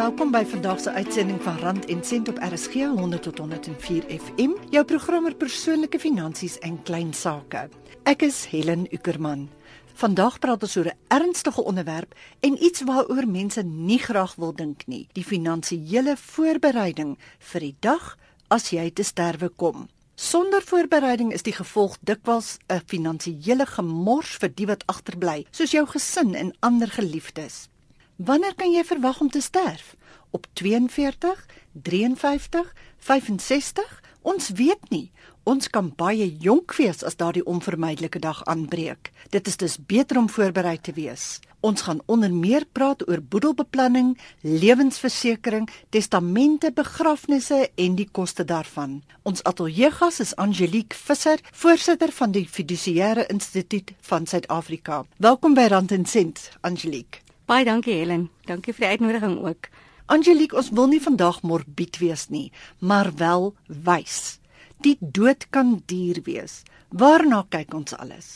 welkom by vandag se uitsending van Rand en Sent op RSG 100 tot 104 FM. Jou programmer persoonlike finansies en klein sake. Ek is Helen Ukerman. Vandag praat ons oor 'n ernstige onderwerp en iets waaroor mense nie graag wil dink nie, die finansiële voorbereiding vir die dag as jy te sterwe kom. Sonder voorbereiding is die gevolg dikwels 'n finansiële gemors vir die wat agterbly, soos jou gesin en ander geliefdes. Wanneer kan jy verwag om te sterf? Op 42, 53, 65? Ons weet nie. Ons kan baie jonk wees as daardie onvermydelike dag aanbreek. Dit is dus beter om voorberei te wees. Ons gaan onder meer praat oor boedelbeplanning, lewensversekering, testamente, begrafnisse en die koste daarvan. Ons ateljeegas is Angelique Visser, voorsitter van die Fiduciêre Instituut van Suid-Afrika. Welkom by Rand en Sent, Angelique. Baie dankie Helen. Dankie vir die uitnodiging ook. Angelique, ons wil nie vandag morbied wees nie, maar wel wys. Die dood kan duur wees. Waarna kyk ons alles?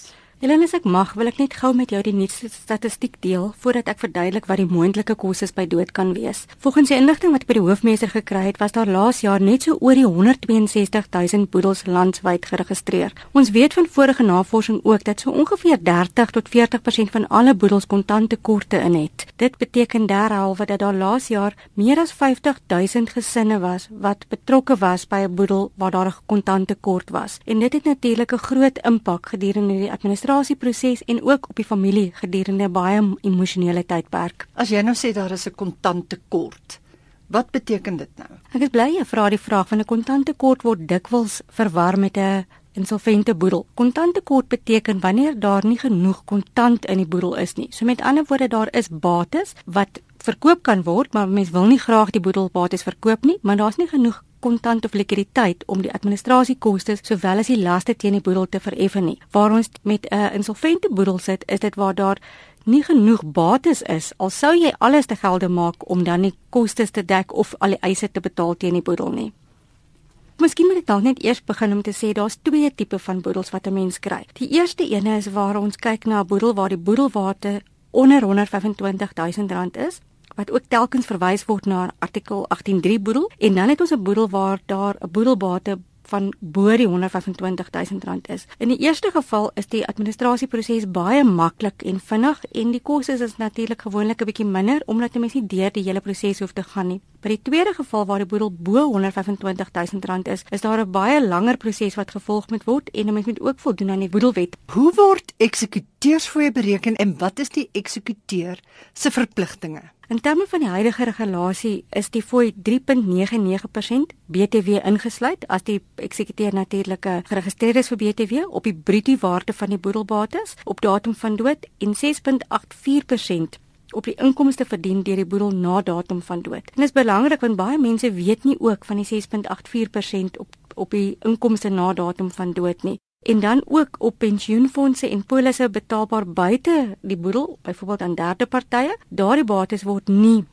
Helene, as ek mag, wil ek net gou met jou die nuutste statistiek deel voordat ek verduidelik wat die moontlike kostes by dood kan wees. Volgens die inligting wat ek by die hoofmeester gekry het, was daar laas jaar net so oor die 162 000 boedels landwyd geregistreer. Ons weet van vorige navorsing ook dat so ongeveer 30 tot 40% van alle boedels kontanttekorte in het. Dit beteken derhalwe dat daar laas jaar meer as 50 000 gesinne was wat betrokke was by 'n boedel waar daar 'n kontanttekort was. En dit het natuurlik 'n groot impak gedurende die administrasie administrasieproses en ook op die familie gedurende baie emosionele tydperk. As jy nou sê daar is 'n kontanttekort, wat beteken dit nou? Ek is bly jy vra die vraag van 'n kontanttekort word dikwels verwar met 'n insolvente boedel. Kontanttekort beteken wanneer daar nie genoeg kontant in die boedel is nie. So met ander woorde daar is bates wat verkoop kan word, maar mense wil nie graag die boedelbates verkoop nie, maar daar's nie genoeg kontant of likwiditeit om die administrasiekoste sowel as die laste teen die boedel te vereffen nie. Waar ons met 'n uh, insolvente boedel sit, is dit waar daar nie genoeg bates is al sou jy alles te gelde maak om dan die kostes te dek of al die eise te betaal teen die boedel nie. Miskien moet ek dalk net eers begin om te sê daar's twee tipe van boedels wat 'n mens kry. Die eerste ene is waar ons kyk na 'n boedel waar die boedelwaarde onder 125 000 rand is wat ook telkens verwys word na artikel 183 boedel en dan het ons 'n boedel waar daar 'n boedelbate van bo die 125 000 rand is. In die eerste geval is die administrasieproses baie maklik en vinnig en die kostes is natuurlik gewoonlik 'n bietjie minder omdat 'n mens nie deur die hele proses hoef te gaan nie. By die tweede geval waar die boedel bo 125 000 rand is, is daar 'n baie langer proses wat gevolg moet word en 'n mens moet ook voldoen aan die boedelwet. Hoe word eksekuteursfooie bereken en wat is die eksekuteur se verpligtinge? In terme van die huidige regulasie is die fooi 3.99% BTW ingesluit as die eksekuteur natuurlik geregistreer is vir BTW op die bruto waarde van die boedelbates op datum van dood en 6.84% op die inkomste verdien deur die boedel na datum van dood. En dit is belangrik want baie mense weet nie ook van die 6.84% op op die inkomste na datum van dood nie en dan ook op pensioenfonde en polisse betaalbaar buite die boedel, byvoorbeeld aan derde partye. Daardie bates word nie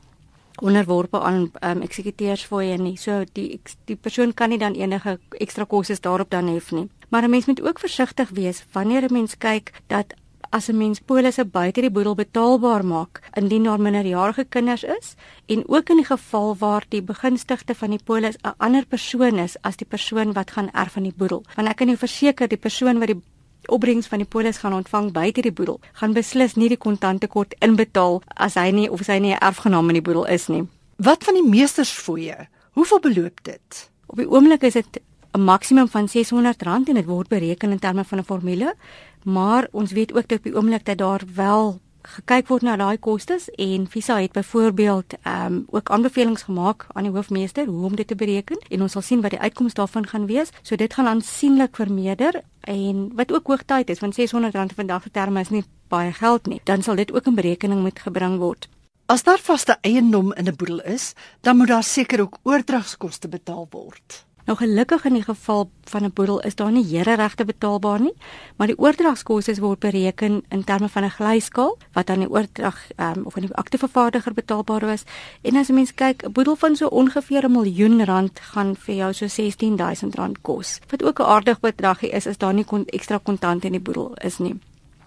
onderworpe aan um, eksekuteursfooie nie. So die die persoon kan nie dan enige ekstra kostes daarop dan hef nie. Maar 'n mens moet ook versigtig wees wanneer 'n mens kyk dat as 'n mens polisse buite die boedel betaalbaar maak indien daar minderjarige kinders is en ook in die geval waar die begunstigde van die polis 'n ander persoon is as die persoon wat gaan erf van die boedel. Want ek kan jou verseker die persoon wat die opbrengs van die polis gaan ontvang buite die boedel gaan beslis nie die kontanttekort inbetaal as hy nie of sy nie 'n erfgenaam in die boedel is nie. Wat van die meestersfooie? Hoeveel beloop dit? Op die oomblik is dit 'n maksimum van R600 en dit word bereken in terme van 'n formule maar ons weet ook dat op die oomblik dat daar wel gekyk word na daai kostes en Visa het byvoorbeeld ehm um, ook aanbevelings gemaak aan die hoofmeester hoe om dit te bereken en ons sal sien wat die uitkoms daarvan gaan wees. So dit gaan aansienlik vermeerder en wat ook hoogtyd is want R600 vandag se terme is nie baie geld nie. Dan sal dit ook in berekening moet gebring word. As daar vaste eiendom in 'n boedel is, dan moet daar seker ook oordragskoste betaal word. Nou gelukkig in die geval van 'n boedel is daar nie hereregte betaalbaar nie, maar die oordragskoste word bereken in terme van 'n glyskaal wat aan die oordrag um, of aan die aktevervaardiger betaalbaar is. En as 'n mens kyk, 'n boedel van so ongeveer 'n miljoen rand gaan vir jou so 16000 rand kos. Wat ook 'n aardige bedragie is as daar nie kon, ekstra kontant in die boedel is nie.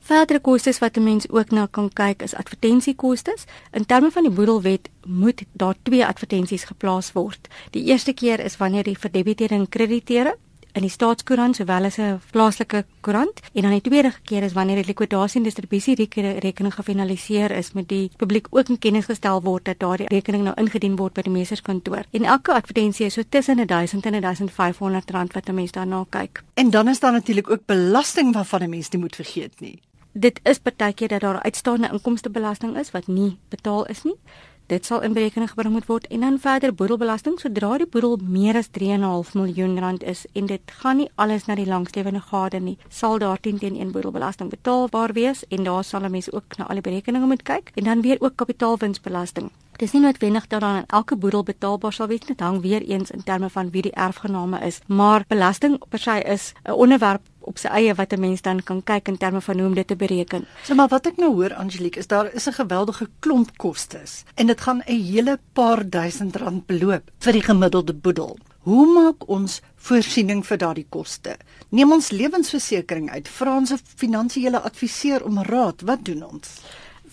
Verdere kostes wat 'n mens ook na kan kyk is advertensiekostes. In terme van die boedelwet moet daar twee advertensies geplaas word. Die eerste keer is wanneer die verdebiteerde en krediteure in die staatskoerant sowel as 'n plaaslike koerant en dan die tweede keer is wanneer die likwidasie en distribusie rekening gefinaliseer is met die publiek ook in kennis gestel word dat daardie rekening nou ingedien word by die meesterskantoor. En elke advertensie is so tussen 1000 en 1500 rand wat 'n mens daarna kyk. En dan is daar natuurlik ook belasting waarvan 'n mens nie moet vergeet nie. Dit is partykeer dat daar uitstaande inkomstebelasting is wat nie betaal is nie. Dit sal in berekening gebring moet word en dan verder boedelbelasting. Sodra die boedel meer as 3.5 miljoen rand is en dit gaan nie alles na die langslewende gade nie sal daar 10 teen 1 boedelbelasting betaalbaar wees en daar sal 'n mens ook na al die berekeninge moet kyk en dan weer ook kapitaalwinsbelasting Dit is nie noodwendig dat dan elke boedel betaalbaar sal wees net hang weer eens in terme van wie die erfgename is maar belasting per se is 'n onderwerp op sy eie wat 'n mens dan kan kyk in terme van hoe om dit te bereken. So maar wat ek nou hoor Angelique is daar is 'n geweldige klomp kostes en dit gaan 'n hele paar duisend rand beloop vir die gemiddelde boedel. Hoe maak ons voorsiening vir daardie koste? Neem ons lewensversekering uit, vra ons 'n finansiële adviseur om raad, wat doen ons?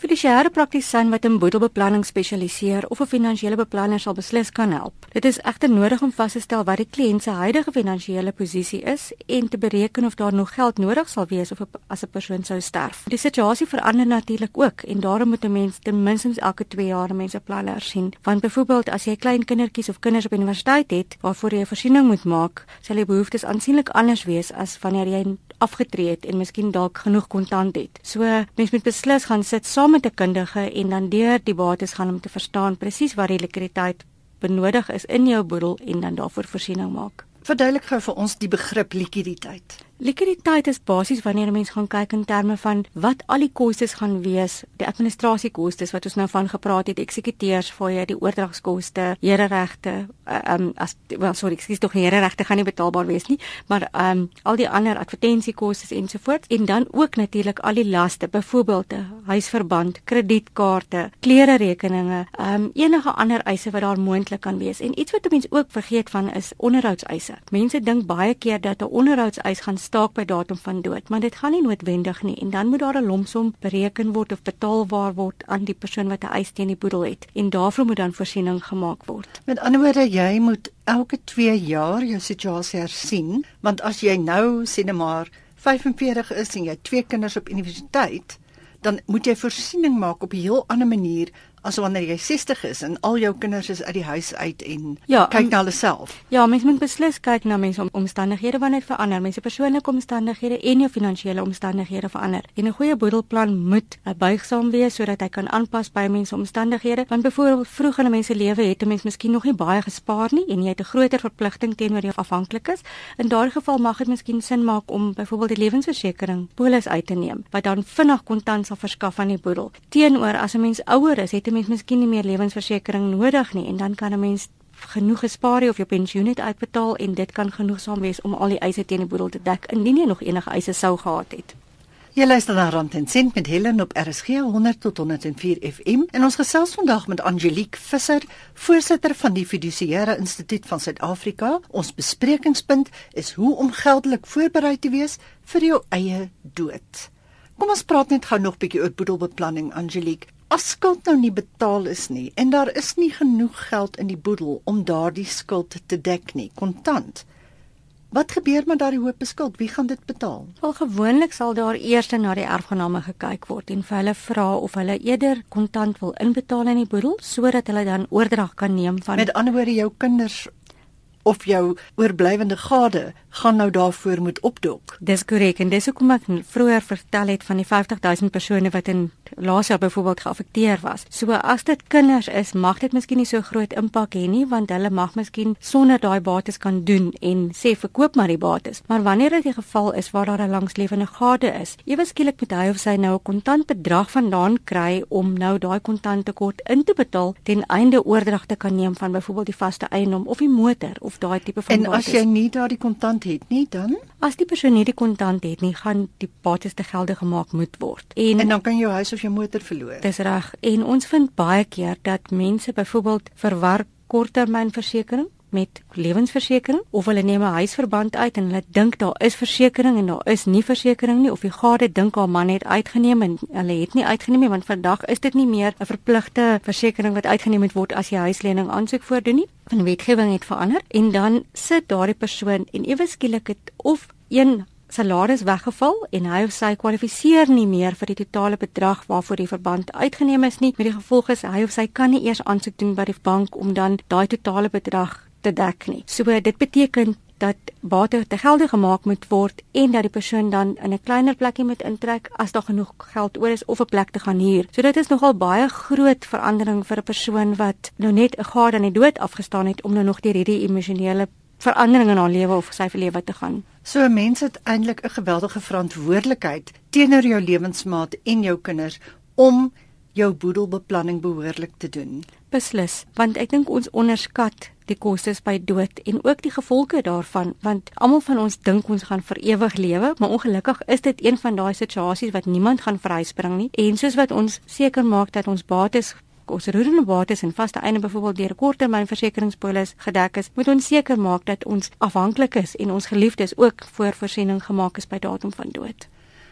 Fiduciêre praktisyn wat in boedelbeplanning spesialiseer of 'n finansiële beplanner sal beslis kan help. Dit is egter nodig om vas te stel wat die kliënt se huidige finansiële posisie is en te bereken of daar nog geld nodig sal wees of as 'n persoon sou sterf. Die situasie verander natuurlik ook en daarom moet 'n mens ten minste elke 2 jaar 'n mens 'n plan hersien. Want byvoorbeeld as jy klein kindertjies of kinders op universiteit het waarvoor jy 'n voorsiening moet maak, sal die behoeftes aansienlik anders wees as wanneer jy afgetree het en miskien dalk genoeg kontant het. So mens moet beslis gaan sit saam met 'n kundige en dan deur die bates gaan om te verstaan presies wat die likwiditeit benodig is in jou boedel en dan daarvoor voorsiening maak. Verduidelik gou vir ons die begrip likwiditeit. Likwiditeit is basies wanneer 'n mens gaan kyk in terme van wat al die kostes gaan wees, die administrasiekostes wat ons nou van gepraat het, eksekuteurs jou, die oordragskoste, hereregte, uh, um as well sorry, ek sê tog hereregte gaan nie betaalbaar wees nie, maar um al die ander advertensiekostes ensovoorts en dan ook natuurlik al die laste, byvoorbeeld huisverband, kredietkaarte, klere rekeninge, um enige ander eise wat daar moontlik kan wees. En iets wat mense ook vergeet van is onderhoudseise. Mense dink baie keer dat 'n onderhoudseis staak by datum van dood, maar dit gaan nie noodwendig nie en dan moet daar 'n lomsom bereken word of betaalbaar word aan die persoon wat 'n eis teen die boedel het en daarvoor moet dan voorsiening gemaak word. Met ander woorde, jy moet elke 2 jaar jou situasie hersien, want as jy nou sê net maar 45 is en jy het twee kinders op universiteit, dan moet jy voorsiening maak op 'n heel ander manier as wanneer jy 60 is en al jou kinders is uit die huis uit en ja, kyk na hulle self. Ja, mens moet beslis kyk na mense om, omstandighede wanneer verander, mense persoonlike omstandighede en jou finansiële omstandighede verander. En 'n goeie boedelplan moet buigsaam wees sodat hy kan aanpas by mense omstandighede. Want byvoorbeeld vroeg in 'n mens se lewe het 'n mens miskien nog nie baie gespaar nie en jy het 'n groter verpligting teenoor jou afhanklikes. In daardie geval mag dit miskien sin maak om byvoorbeeld die lewensversekering polis uit te neem wat dan vinnig kontant sal verskaf aan die boedel. Teenoor as 'n mens ouer is, het 'n mens miskien nie meer lewensversekering nodig nie en dan kan 'n mens genoeg gespaar of jou pensioen net uitbetaal en dit kan genoegsaam wees om al die eise teen die boedel te dek indien jy nog enige eise sou gehad het. Jy luister na Rand en Sent met Helen op RSG 100 tot 104 FM en ons gesels vandag met Angelique Visser, voorsitter van die Fiduciëre Instituut van Suid-Afrika. Ons besprekingspunt is hoe om geldelik voorberei te wees vir jou eie dood. Kom ons praat net gou nog 'n bietjie oor boedelbeplanning Angelique as skuld nou nie betaal is nie en daar is nie genoeg geld in die boedel om daardie skuld te dek nie, kontant. Wat gebeur met daardie hoop skuld? Wie gaan dit betaal? Wel gewoonlik sal daar eers na die erfgename gekyk word en vir hulle vra of hulle eerder kontant wil inbetaal in die boedel sodat hulle dan oordrag kan neem van Met ander woorde jou kinders of jou oorblywende gade gaan nou daarvoor moet opdok. Dis korrek en dis hoekom ek vroeër vertel het van die 50000 persone wat in laas jaar byvoorbeeld geaffekteer was. So as dit kinders is, mag dit miskien nie so groot impak hê nie want hulle mag miskien sonder daai bates kan doen en sê verkoop maar die bates. Maar wanneer dit die geval is waar daar 'n langslewende gade is, ewe skielik moet hy of sy nou 'n kontant bedrag vandaan kry om nou daai kontant tekort in te betaal ten einde oordrag te kan neem van byvoorbeeld die vaste eiendom of die motor of daai tipe van bates. En as jy nie daardie kontant het nie, dan as die persoon nie die kontant het nie, gaan die bates te gelde gemaak moet word. En, en dan kan jou huis of jou motor verloor. Dis reg. En ons vind baie keer dat mense byvoorbeeld verwar korttermynversekering met lewensversekering of hulle neem 'n huisverband uit en hulle dink daar is versekerings en daar is nie versekerings nie of die gade dink haar man het uitgeneem en hulle het nie uitgeneem nie want vandag is dit nie meer 'n verpligte versekering wat uitgeneem moet word as jy huislening aansoek voordoen nie. Van wetgewing het verander en dan sit daardie persoon en ewe skielik het of een salaris weggeval en hy of sy kwalifiseer nie meer vir die totale bedrag waarvoor die verband uitgeneem is nie. Met die gevolg is hy of sy kan nie eers aansoek doen by die bank om dan daai totale bedrag te dek nie. So dit beteken dat bate te gelde gemaak moet word en dat die persoon dan in 'n kleiner plekkie moet intrek as daar genoeg geld oor is of 'n plek te gaan huur. So dit is nogal baie groot verandering vir 'n persoon wat nou net 'n gade aan die dood afgestaan het om nou nog deur hierdie emosionele verandering in haar lewe of sy lewe te gaan. So 'n mens het eintlik 'n geweldige verantwoordelikheid teenoor jou lewensmaat en jou kinders om jou boedelbeplanning behoorlik te doen. Beslis, want ek dink ons onderskat die kostes by dood en ook die gevolge daarvan, want almal van ons dink ons gaan vir ewig lewe, maar ongelukkig is dit een van daai situasies wat niemand gaan vryspring nie. En soos wat ons seker maak dat ons bates ons roerende bates en vaste einde byvoorbeeld deur 'n korttermynversekeringspolis gedek is, moet ons seker maak dat ons afhanklik is en ons geliefdes ook voor voorsiening gemaak is by datum van dood.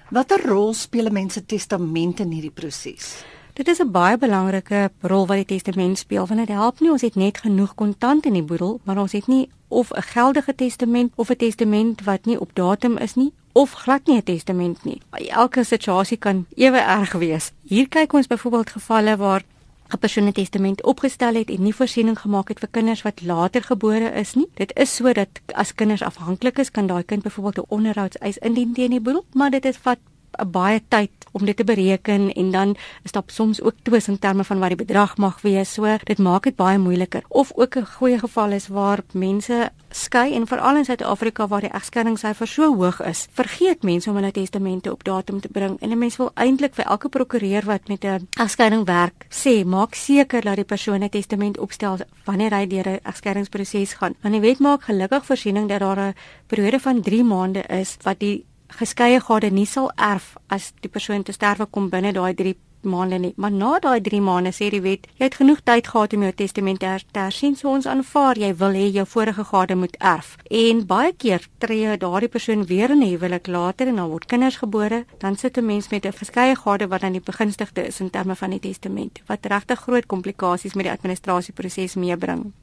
Watter rol speel mense testament in hierdie proses? Dit is 'n baie belangrike rol wat die testament speel want dit help nie ons het net genoeg kontant in die boedel, maar ons het nie of 'n geldige testament of 'n testament wat nie op datum is nie of glad nie 'n testament nie. Elke situasie kan ewe erg wees. Hier kyk ons byvoorbeeld gevalle waar 'n persoon 'n testament opgestel het en nie voorsiening gemaak het vir kinders wat later gebore is nie. Dit is sodat as kinders afhanklik is, kan daai kind byvoorbeeld 'n onderhoudseis indien teen die boedel, maar dit is vat baie tyd om dit te bereken en dan is daar soms ook twis in terme van wat die bedrag mag wees. So dit maak dit baie moeiliker. Of ook 'n goeie geval is waar mense skei en veral in Suid-Afrika waar die egskenningssyfer so hoog is, vergeet mense om hulle testamente op datum te bring. En 'n mens wil eintlik vir elke prokureur wat met 'n egskeiding werk, sê maak seker dat die persoon 'n testament opstel wanneer hy deur 'n egskeidingsproses gaan. Want die wet maak gelukkig voorsiening dat daar 'n periode van 3 maande is wat die geskeie gade nie sal erf as die persoon te sterwe kom binne daai 3 maande nie. Maar na daai 3 maande sê die wet, jy het genoeg tyd gehad om jou testament te hersien, so ons aanvaar jy wil hê jou vorige gade moet erf. En baie keer tree daardie persoon weer in huwelik later en dan word kinders gebore, dan sit 'n mens met 'n verskeie gade wat dan die begunstigde is in terme van die testament, wat regtig groot komplikasies met die administrasieproses meebring.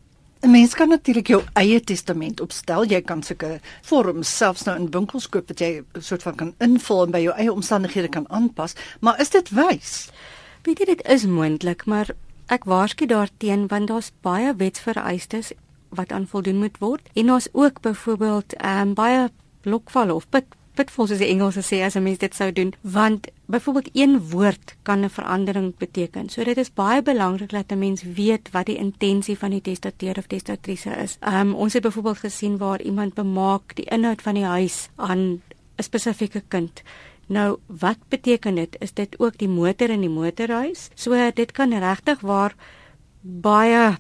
'n Mens kan natuurlik jou eie testament opstel. Jy kan sulke vorms selfs nou in winkels koop wat jy soort van kan invul en by jou eie omstandighede kan aanpas, maar is dit wys? Weet jy dit is moontlik, maar ek waarsku daarteen want daar's baie wetsvereistes wat aan voldoen moet word en ons ook byvoorbeeld ehm um, baie lokval of pit pitfalls as die Engelse sê as 'n mens dit sou doen want byvoorbeeld een woord kan 'n verandering beteken. So dit is baie belangrik dat 'n mens weet wat die intensie van die testateur of testatrice is. Um ons het byvoorbeeld gesien waar iemand bemaak die inhoud van die huis aan 'n spesifieke kind. Nou, wat beteken dit? Is dit ook die motor in die motorhuis? So dit kan regtig waar baie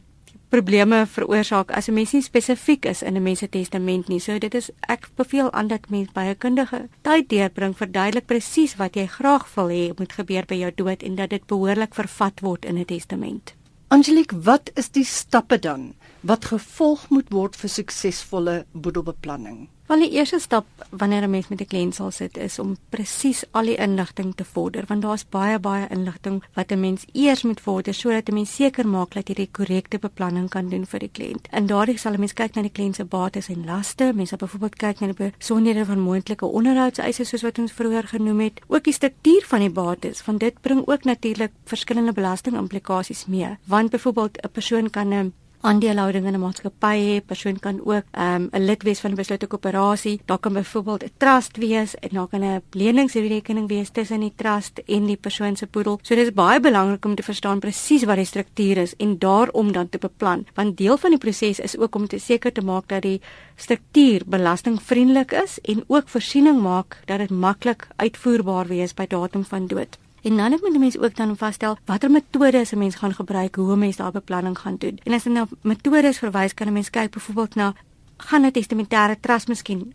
probleme veroorsaak as 'n mens nie spesifiek is in 'n mens se testament nie. So dit is ek beveel aan dat mens by 'n kundige tyd deurbring verduidelik presies wat jy graag wil hê moet gebeur by jou dood en dat dit behoorlik vervat word in 'n testament. Angelique, wat is die stappe dan wat gevolg moet word vir suksesvolle boedelbeplanning? Wel die eerste stap wanneer 'n mens met 'n kliënt sal sit is om presies al die inligting te vorder want daar's baie baie inligting wat 'n mens eers moet vorder sodat 'n mens seker maak dat jy die korrekte beplanning kan doen vir die kliënt. En daardie sal 'n mens kyk na die kliënt se bates en laste. Mense sal byvoorbeeld kyk na die besonderhede van moontlike onderhoudseise soos wat ons vroeër genoem het. Ook die struktuur van die bates, want dit bring ook natuurlik verskillende belastingimplikasies mee. Want byvoorbeeld 'n persoon kan 'n aandelehouding in 'n maatskappy hê, persoon kan ook ehm, 'n um, lid wees van 'n beslote koöperasie. Daar kan byvoorbeeld 'n trust wees en daar kan 'n leningsrekening wees tussen die trust en die persoon se boedel. So dis baie belangrik om te verstaan presies wat die struktuur is en daarom dan te beplan, want deel van die proses is ook om te seker te maak dat die struktuur belastingvriendelik is en ook voorsiening maak dat dit maklik uitvoerbaar wees by datum van dood. En dan moet mense ook dan vasstel watter metodes 'n mens gaan gebruik, hoe 'n mens daardie beplanning gaan doen. En as jy na metodes verwys, kan 'n mens kyk byvoorbeeld na gaan 'n testamentêre trust miskien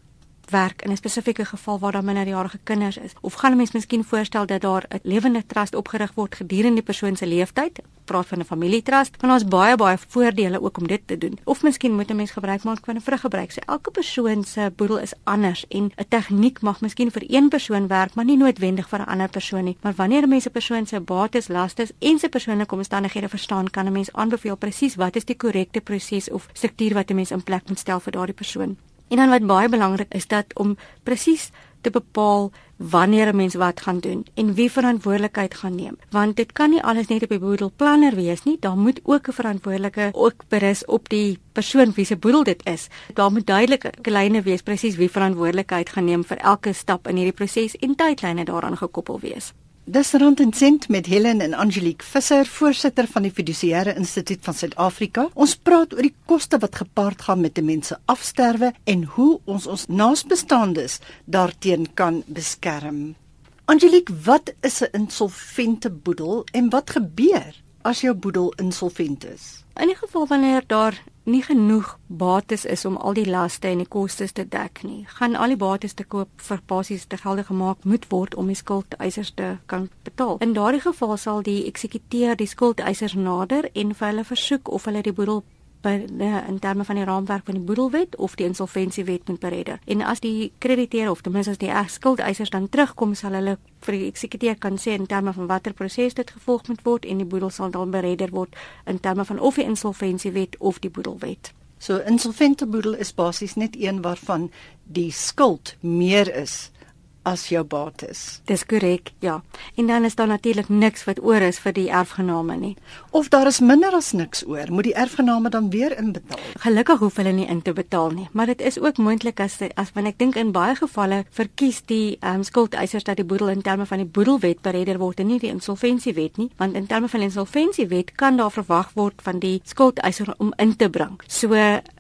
werk in 'n spesifieke geval waar daar minderjarige kinders is? Of gaan 'n mens miskien voorstel dat daar 'n lewende trust opgerig word gedurende die persoon se lewenstyd? Praat van 'n familietrust, want daar's baie baie voordele ook om dit te doen. Of miskien moet 'n mens gebruik maak van 'n vruggebruik. So elke persoon se boedel is anders en 'n tegniek mag miskien vir een persoon werk, maar nie noodwendig vir 'n ander persoon nie. Maar wanneer 'n mens 'n persoon se bates, lastes en sy persoonlike omstandighede verstaan, kan 'n mens aanbeveel presies wat is die korrekte proses of struktuur wat 'n mens in plek moet stel vir daardie persoon. En dan wat baie belangrik is dat om presies te bepaal wanneer 'n mens wat gaan doen en wie verantwoordelikheid gaan neem. Want dit kan nie alles net op die boedelplanner wees nie. Daar moet ook 'n verantwoordelike ook berus op die persoon wie se boedel dit is. Daar moet duidelike lyne wees presies wie verantwoordelikheid gaan neem vir elke stap in hierdie proses en tydlyne daaraan gekoppel wees Dis rond en sent met Helen en Angelique Visser, voorsitter van die Fiduciêre Instituut van Suid-Afrika. Ons praat oor die koste wat gepaard gaan met 'n mens se afsterwe en hoe ons ons naasbestaandes daarteen kan beskerm. Angelique, wat is 'n insolvente boedel en wat gebeur as jou boedel insolvent is? In die geval wanneer daar nie genoeg bates is om al die laste en die kostes te dek nie, gaan al die bates te koop vir basies te gelde gemaak moet word om die skuldeisers te kan betaal. In daardie geval sal die eksekuteur die skuldeisers nader en vir hulle versoek of hulle die boedel in terme van die raamwerk van die boedelwet of die insolventiewet moet beredder. En as die krediteur of ten minste as die skuldeisers dan terugkom, sal hulle vir die eksekuteur kan sê in terme van watter proses dit gevolg moet word en die boedel sal dan beredder word in terme van of die insolventiewet of die boedelwet. So insolvente boedel is basies net een waarvan die skuld meer is as jou bates. Dis korrek, ja. En dan is daar natuurlik niks wat oor is vir die erfgename nie. Of daar is minder as niks oor, moet die erfgename dan weer inbetaal. Gelukkig hoef hulle nie in te betaal nie, maar dit is ook moontlik as as wanneer ek dink in baie gevalle verkies die um, skuldeisers dat die boedel in terme van die boedelwet beredder word en nie die insolventiewet nie, want in terme van die insolventiewet kan daar verwag word van die skuldeiser om in te bring. So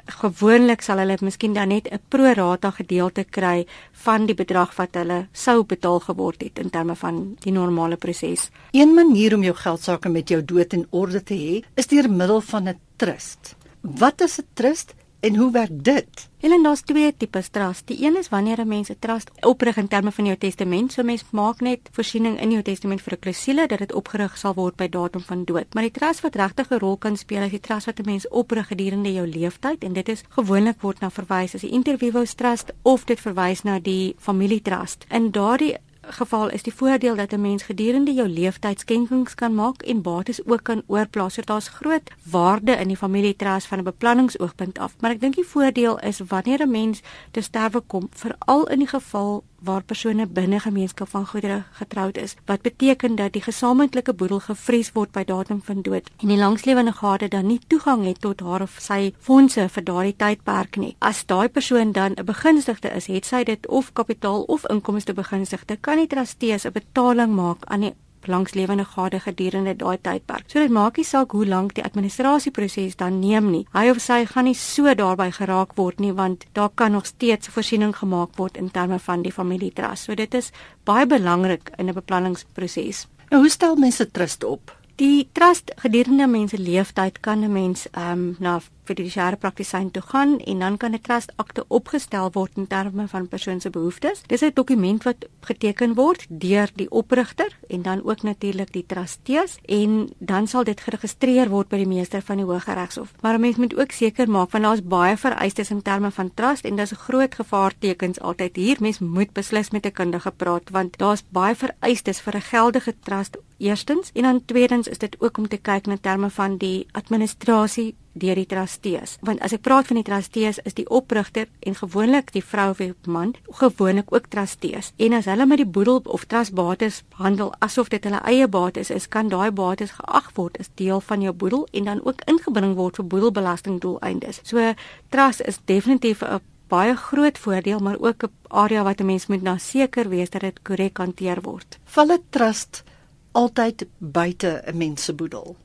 gewoonlik sal hulle miskien dan net 'n pro rata gedeelte kry van die bedrag wat hulle sou betaal geword het in terme van die normale proses. Een manier om jou geld sake met jou dood in orde te hê, is deur middel van 'n trust. Wat is 'n trust? En hoe werk dit? Helen, daar's twee tipes trust. Die een is wanneer 'n mens 'n trust oprig in terme van jou testament. So mens maak net voorsiening in jou testament vir 'n klousule dat dit opgerig sal word by datum van dood. Maar die trust wat regtig 'n rol kan speel, is die trust wat 'n mens oprig gedurende jou lewenstyd en dit is gewoonlik word na verwys as die interviews trust of dit verwys na die familietrust. In daardie geval is die voordeel dat 'n mens gedurende jou lewenstyd skenkings kan maak en bates ook kan oorplaas. So daar's groot waarde in die familietrust van 'n beplanningsoogpunt af. Maar ek dink die voordeel is wanneer 'n mens te sterwe kom, veral in die geval waar persone binne gemeenskap van goedere getroud is, wat beteken dat die gesamentlike boedel gevries word by datum van dood en die langslewende gade dan nie toegang het tot haar of sy fondse vir daardie tydperk nie. As daai persoon dan 'n begunstigde is, het sy dit of kapitaal of inkomste begunstigde, kan die trustees 'n betaling maak aan die langslewende gade gedurende daai tydperk. So dit maak nie saak hoe lank die administrasieproses dan neem nie. Hy of sy gaan nie so daarbey geraak word nie want daar kan nog steeds voorsiening gemaak word in terme van die familietrust. So dit is baie belangrik in 'n beplanningsproses. Nou hoe stel mense trust op? Die trust gedurende mense leeftyd kan 'n mens ehm um, na fiduciêre praktisyn toe gaan en dan kan 'n trust akte opgestel word in terme van persoon se behoeftes. Dis 'n dokument wat geteken word deur die oprigter en dan ook natuurlik die trustees en dan sal dit geregistreer word by die meester van die Hooggeregshof. Maar 'n mens moet ook seker maak want daar's baie vereistes in terme van trust en daar's groot gevaartekens altyd hier. Mens moet beslis met 'n kundige praat want daar's baie vereistes vir 'n geldige trust eerstens en dan tweedens is dit ook om te kyk na terme van die administrasie deur die trustees. Want as ek praat van die trustees is die oprigter en gewoonlik die vrou of die man gewoonlik ook trustees. En as hulle met die boedel of trustbates handel asof dit hulle eie bates is, kan daai bates geag word as deel van jou boedel en dan ook ingebring word vir boedelbelastingdoeleindes. So trust is definitief 'n baie groot voordeel, maar ook 'n area wat 'n mens moet na seker wees dat dit korrek hanteer word. Val 'n trust altyd buite 'n mens se boedel?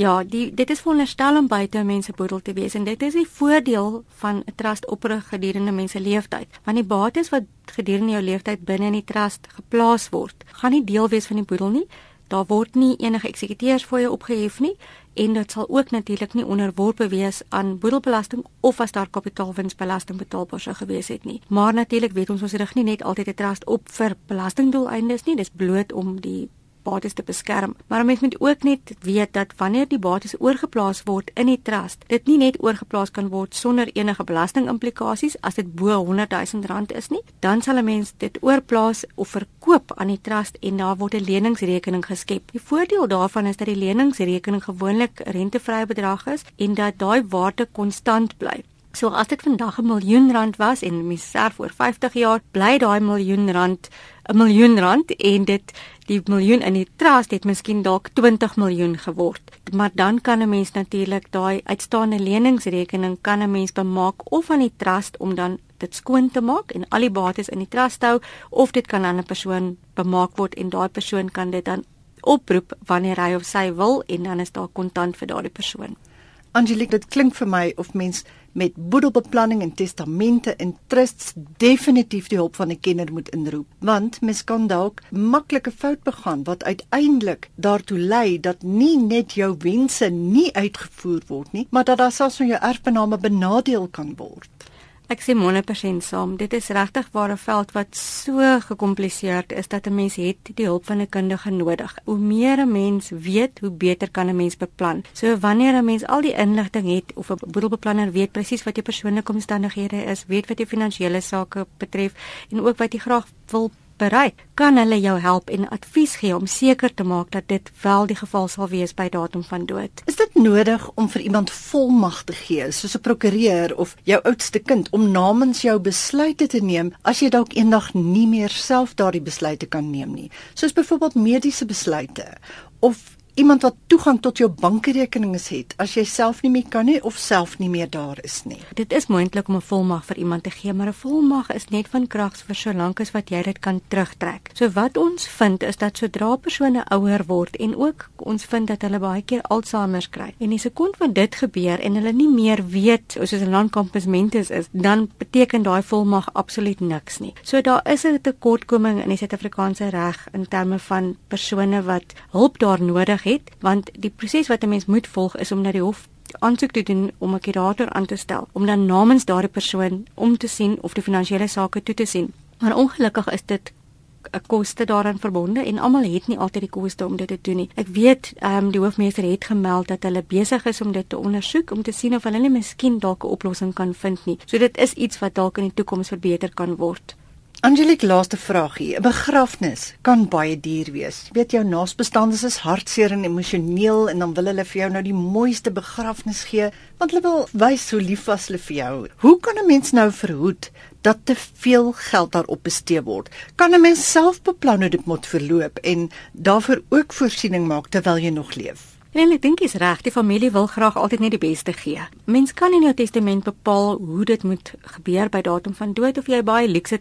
Ja, die dit is veronderstel om buite 'n mens se boedel te wees en dit is die voordeel van 'n trust oprig gedurende mense lewenstyd. Want die bates wat gedurende jou lewenstyd binne in die trust geplaas word, gaan nie deel wees van die boedel nie. Daar word nie enige eksekuteurs vir jou opgehef nie en dit sal ook natuurlik nie onderworpe wees aan boedelbelasting of as daar kapitaalwinsbelasting betaalbaar sou gewees het nie. Maar natuurlik weet ons ons rig nie net altyd 'n trust op vir belastingdoeleindes nie, dis bloot om die bates te beskerm. Maar mense moet ook net weet dat wanneer die bates oorgeplaas word in die trust, dit nie net oorgeplaas kan word sonder enige belastingimplikasies as dit bo 100 000 rand is nie. Dan sal 'n mens dit oorplaas of verkoop aan die trust en daar word 'n leningsrekening geskep. Die voordeel daarvan is dat die leningsrekening gewoonlik rentevrye bedrag is en dat daai waarde konstant bly. So as dit vandag 'n miljoen rand was en mens serf oor 50 jaar, bly daai miljoen rand 'n miljoen rand en dit die miljoen in die trust het miskien dalk 20 miljoen geword. Maar dan kan 'n mens natuurlik daai uitstaande leningsrekening kan 'n mens bemaak of aan die trust om dan dit skoon te maak en al die bates in die trust hou of dit kan aan 'n persoon bemaak word en daai persoon kan dit dan oproep wanneer hy of sy wil en dan is daar kontant vir daardie persoon. Angelique, dit klink vir my of mens met boedelbeplanning en testamente en trusts definitief die hulp van 'n kenner moet inroep, want mens kan dalk maklike fout begaan wat uiteindelik daartoe lei dat nie net jou wense nie uitgevoer word nie, maar dat daar selfs van jou erfbename benadeel kan word. Ek sê 100% saam. Dit is regtig ware veld wat so gekompliseerd is dat 'n mens het die hulp van 'n kundige nodig. Hoe meer 'n mens weet, hoe beter kan 'n mens beplan. So wanneer 'n mens al die inligting het of 'n boedelbeplanner weet presies wat jou persoonlike omstandighede is, weet wat jou finansiële sake betref en ook wat jy graag wil bereik, kan hulle jou help en advies gee om seker te maak dat dit wel die geval sal wees by datum van dood. Is dit nodig om vir iemand volmag te gee, soos 'n prokureur of jou oudste kind om namens jou besluite te neem as jy dalk eendag nie meer self daardie besluite kan neem nie, soos byvoorbeeld mediese besluite of iemand wat toegang tot jou bankrekenings het as jy self nie meer kan nie of self nie meer daar is nie. Dit is moontlik om 'n volmag vir iemand te gee, maar 'n volmag is net van krag vir so lank as wat jy dit kan terugtrek. So wat ons vind is dat sodra persone ouer word en ook ons vind dat hulle baie keer Alzheimer kry en die sekond wat dit gebeur en hulle nie meer weet soos 'n non-compos mentis is, dan beteken daai volmag absoluut niks nie. So daar is 'n tekortkoming in die Suid-Afrikaanse reg in terme van persone wat hulp daar nodig het het want die proses wat 'n mens moet volg is om na die hof aansoek te doen om 'n kurator aan te stel om dan namens daardie persoon om te sien of die finansiële sake toe te sien. Maar ongelukkig is dit 'n koste daaraan verbonde en almal het nie altyd die koste om dit te doen nie. Ek weet ehm um, die hoofmeester het gemeld dat hulle besig is om dit te ondersoek om te sien of hulle nie miskien dalk 'n oplossing kan vind nie. So dit is iets wat dalk in die toekoms verbeter kan word. Angelique, laaste vraagie. 'n Begrafnis kan baie duur wees. Jy weet jou naasbestaanes is hartseer en emosioneel en dan wil hulle vir jou nou die mooiste begrafnis gee want hulle wil wys hoe lief was hulle vir jou. Hoe kan 'n mens nou verhoed dat te veel geld daarop bestee word? Kan 'n mens self beplan hoe dit moet verloop en daarvoor ook voorsiening maak terwyl jy nog leef? En ek dink jy's reg, die familie wil graag altyd net die beste gee. Mens kan in jou testament bepaal hoe dit moet gebeur by datum van dood of jy baie luukse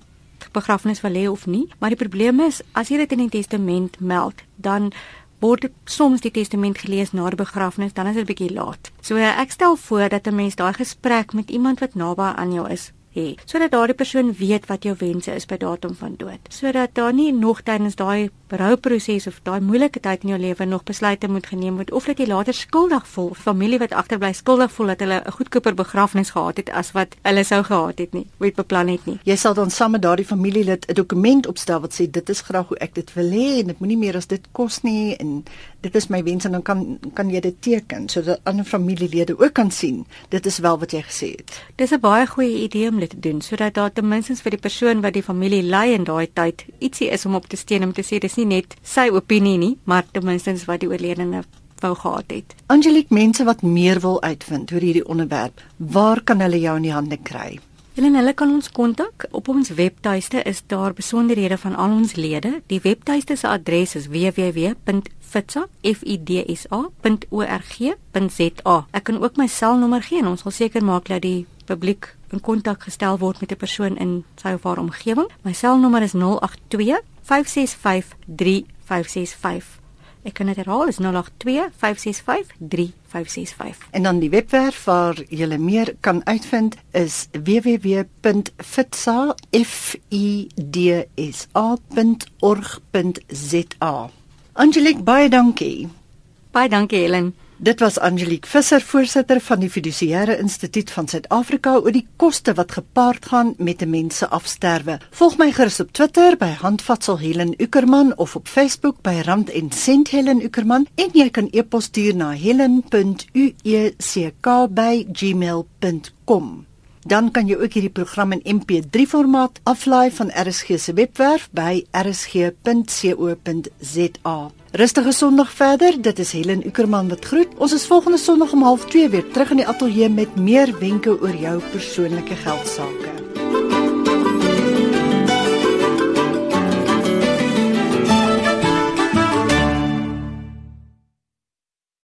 begrafnis wil hê of nie, maar die probleem is as jy dit in die testament meld, dan word soms die testament gelees na die begrafnis, dan is dit 'n bietjie laat. So ek stel voor dat 'n mens daai gesprek met iemand wat naby aan jou is hê sodat daardie persoon weet wat jou wense is by datum van dood. Sodat daar nie nog tydens daai berouproses of daai moeilike tyd in jou lewe nog besluite moet geneem word of dat jy later skuldig voel familie wat agterbly skuldig voel dat hulle 'n goedkoper begrafnis gehad het as wat hulle sou gehad het nie weet beplan het nie. Jy sal dan saam met daardie familielid 'n dokument opstel wat sê dit is graag hoe ek dit wil hê en dit moenie meer as dit kos nie en dit is my wens en dan kan kan jy dit teken sodat ander familielede ook kan sien dit is wel wat jy gesê het. Dis 'n baie goeie idee om te doen sodat daar ten minste vir die persoon wat die familie lei in daai tyd ietsie is om op te steun om te sê dis nie net sy opinie nie, maar ten minste wat die oorledene wou gehad het. Angelique, mense wat meer wil uitvind oor hierdie onderwerp, waar kan hulle jou in die hande kry? Hulle hulle kan ons kontak op ons webtuiste is daar besonderhede van al ons lede. Die webtuiste se adres is www.fitsa.org.za. Ek kan ook my selnommer gee en ons sal seker maak dat die publiek in kontak gestel word met 'n persoon in sy of haar omgewing. My selnommer is 082 565 3565. Ek kan dit herhaal, is 082 565 3565. En dan die webwerf waar jy meer kan uitvind is www.fitsa.org.za. Angelique, baie dankie. Baie dankie Helen. Dit was Angelique Visser, voorsitter van die Fiduciêre Instituut van Suid-Afrika oor die koste wat gepaard gaan met 'n mens se afsterwe. Volg my gerus op Twitter by handvatsel Helen Ukerman of op Facebook by Rand en Sent Helen Ukerman en jy kan e-pos stuur na helen.uecka@gmail.com. Dan kan jy ook hierdie program in MP3 formaat aflaai van RSG se webwerf by rsg.co.za. Rustige Sondag verder. Dit is Helen Ukerman wat groet. Ons is volgende Sondag om 0.30 weer terug in die ateljee met meer wenke oor jou persoonlike geld sake.